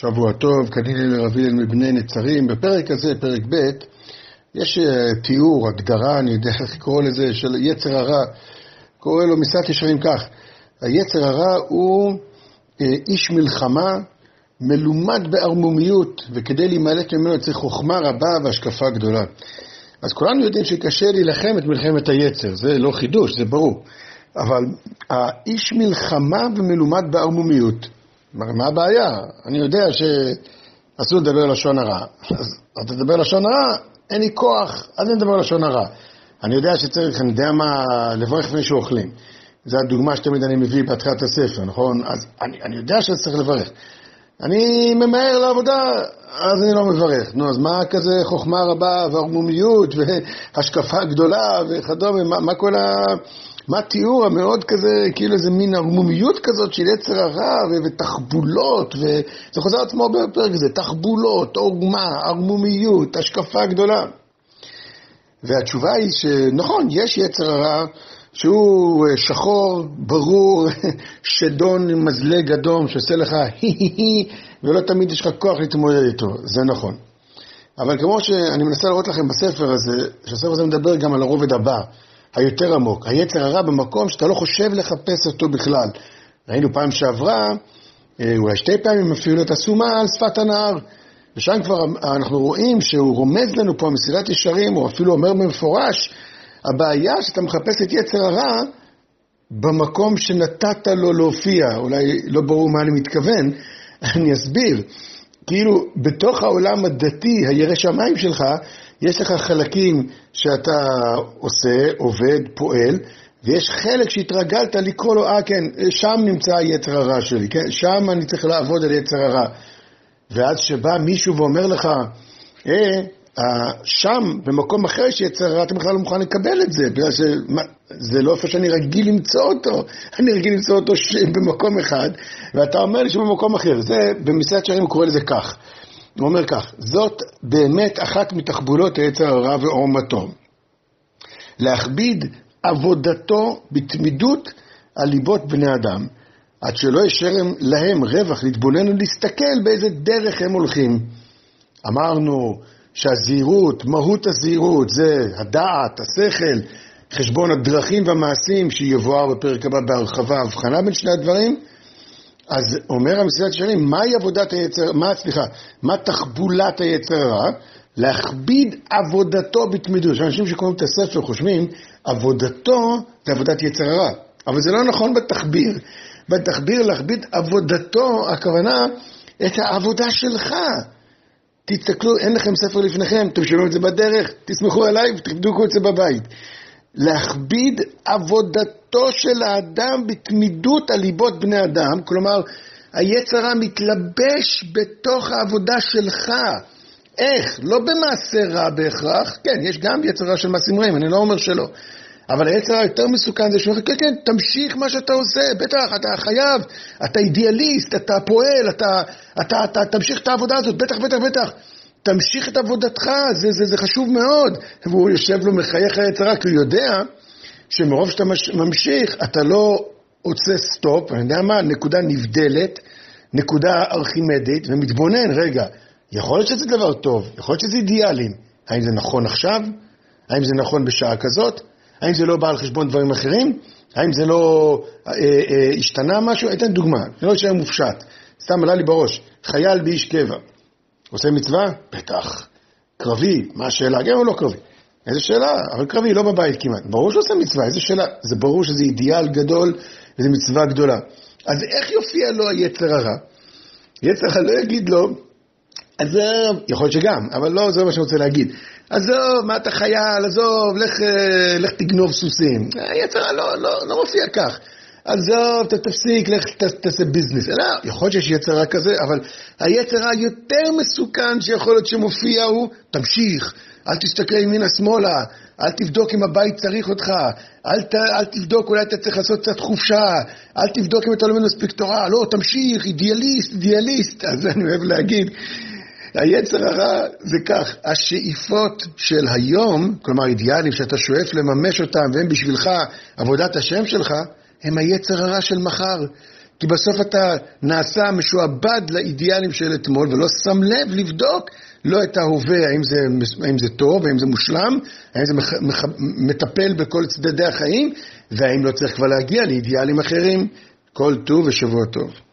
שבוע טוב, כניני לרבי אל מבני נצרים. בפרק הזה, פרק ב', יש אה, תיאור, הגדרה, אני יודע איך לקרוא לזה, של יצר הרע. קורא לו משאת ישרים כך, היצר הרע הוא אה, איש מלחמה, מלומד בערמומיות, וכדי להימלט ממנו צריך חוכמה רבה והשקפה גדולה. אז כולנו יודעים שקשה להילחם את מלחמת היצר, זה לא חידוש, זה ברור. אבל האיש מלחמה ומלומד בערמומיות, מה הבעיה? אני יודע שאסור לדבר לשון הרע. אז אתה תדבר לשון הרע, אין לי כוח, אז אני מדבר לשון הרע. אני יודע שצריך, אני יודע מה, לברך לפני שאוכלים. זו הדוגמה שתמיד אני מביא בהתחלת הספר, נכון? אז אני, אני יודע שצריך לברך. אני ממהר לעבודה, אז אני לא מברך. נו, אז מה כזה חוכמה רבה וערמומיות והשקפה גדולה וכדומה, מה, מה כל ה... מה התיאור המאוד כזה, כאילו איזה מין ערמומיות כזאת של יצר הרע ותחבולות, וזה חוזר עצמו בפרק הזה, תחבולות, עורמה, ערמומיות, השקפה גדולה. והתשובה היא שנכון, יש יצר הרע שהוא אה, שחור, ברור, שדון עם מזלג אדום שעושה לך היי-היי, ולא תמיד יש לך כוח להתמודד איתו, זה נכון. אבל כמו שאני מנסה לראות לכם בספר הזה, שהספר הזה מדבר גם על הרובד הבא, היותר עמוק, היצר הרע במקום שאתה לא חושב לחפש אותו בכלל. ראינו פעם שעברה, אה, אולי שתי פעמים אפילו את הסומה על שפת הנהר. ושם כבר אנחנו רואים שהוא רומז לנו פה מסילת ישרים, או אפילו אומר במפורש, הבעיה שאתה מחפש את יצר הרע במקום שנתת לו להופיע. אולי לא ברור מה אני מתכוון, אני אסביר. כאילו, בתוך העולם הדתי, הירא שמיים שלך, יש לך חלקים שאתה עושה, עובד, פועל, ויש חלק שהתרגלת לקרוא לו, אה כן, שם נמצא היצר הרע שלי, כן? שם אני צריך לעבוד על יצר הרע. ואז שבא מישהו ואומר לך, אה, שם, במקום אחר יש יצר הרע, אתה בכלל לא מוכן לקבל את זה, בגלל שזה לא איפה שאני רגיל למצוא אותו. אני רגיל למצוא אותו ש... במקום אחד, ואתה אומר לי שהוא במקום אחר. זה, במסעד שערים הוא קורא לזה כך. הוא אומר כך, זאת באמת אחת מתחבולות היצר הרע ועורמתו. להכביד עבודתו בתמידות על ליבות בני אדם, עד שלא ישר להם רווח להתבונן ולהסתכל באיזה דרך הם הולכים. אמרנו שהזהירות, מהות הזהירות, זה הדעת, השכל, חשבון הדרכים והמעשים שיבואר בפרק הבא בהרחבה, הבחנה בין שני הדברים, אז אומר המסילת ישרים, מהי עבודת היצר, מה, סליחה, מה תחבולת היצר הרע? להכביד עבודתו בתמידות. אנשים שקוראים את הספר חושבים, עבודתו זה עבודת יצר הרע. אבל זה לא נכון בתחביר. בתחביר להכביד עבודתו, הכוונה, את העבודה שלך. תסתכלו, אין לכם ספר לפניכם, אתם שומעים את זה בדרך, תסמכו עליי ותבדקו את זה בבית. להכביד עבודתו של האדם בתמידות על ליבות בני אדם, כלומר, היצר מתלבש בתוך העבודה שלך. איך? לא במעשה רע בהכרח, כן, יש גם יצר רע של מעשים רעים, אני לא אומר שלא. אבל היצר היותר מסוכן זה שאומר, כן, כן, תמשיך מה שאתה עושה, בטח, אתה חייב, אתה אידיאליסט, אתה פועל, אתה, אתה, אתה, אתה תמשיך את העבודה הזאת, בטח, בטח, בטח. תמשיך את עבודתך, זה, זה, זה חשוב מאוד. והוא יושב לו מחייך היצרה, כי הוא יודע שמרוב שאתה מש, ממשיך, אתה לא עושה סטופ, אני יודע מה, נקודה נבדלת, נקודה ארכימדית, ומתבונן, רגע, יכול להיות שזה דבר טוב, יכול להיות שזה אידיאלים. האם זה נכון עכשיו? האם זה נכון בשעה כזאת? האם זה לא בא על חשבון דברים אחרים? האם זה לא אה, אה, השתנה משהו? אתן דוגמה, אני לא אשאר מופשט, סתם עלה לי בראש, חייל באיש קבע. עושה מצווה? בטח. קרבי, מה השאלה? גם הוא לא קרבי. איזה שאלה? אבל קרבי לא בבית כמעט. ברור שהוא עושה מצווה, איזה שאלה? זה ברור שזה אידיאל גדול וזו מצווה גדולה. אז איך יופיע לו היצר הרע? יצר הרע לא יגיד לו, עזוב, יכול להיות שגם, אבל לא זה מה שאני רוצה להגיד. עזוב, מה אתה חייל, עזוב, לך, לך תגנוב סוסים. הרע לא, לא, לא מופיע כך. עזוב, אתה תפסיק, לך תעשה ביזנס. לא, יכול להיות שיש יצר כזה, אבל היצר רע יותר מסוכן שיכול להיות שמופיע הוא, תמשיך, אל תסתכל ימינה-שמאלה, אל תבדוק אם הבית צריך אותך, אל, ת, אל תבדוק, אולי אתה צריך לעשות קצת חופשה, אל תבדוק אם אתה לומד מספיק תורה, לא, תמשיך, אידיאליסט, אידיאליסט. אז אני אוהב להגיד, היצר הרע זה כך, השאיפות של היום, כלומר אידיאלים שאתה שואף לממש אותם והם בשבילך עבודת השם שלך, הם היצר הרע של מחר. כי בסוף אתה נעשה משועבד לאידיאלים של אתמול ולא שם לב לבדוק לא את ההווה, האם זה, האם זה טוב, האם זה מושלם, האם זה מח, מח, מטפל בכל צדדי החיים, והאם לא צריך כבר להגיע לאידיאלים אחרים. כל טוב ושבוע טוב.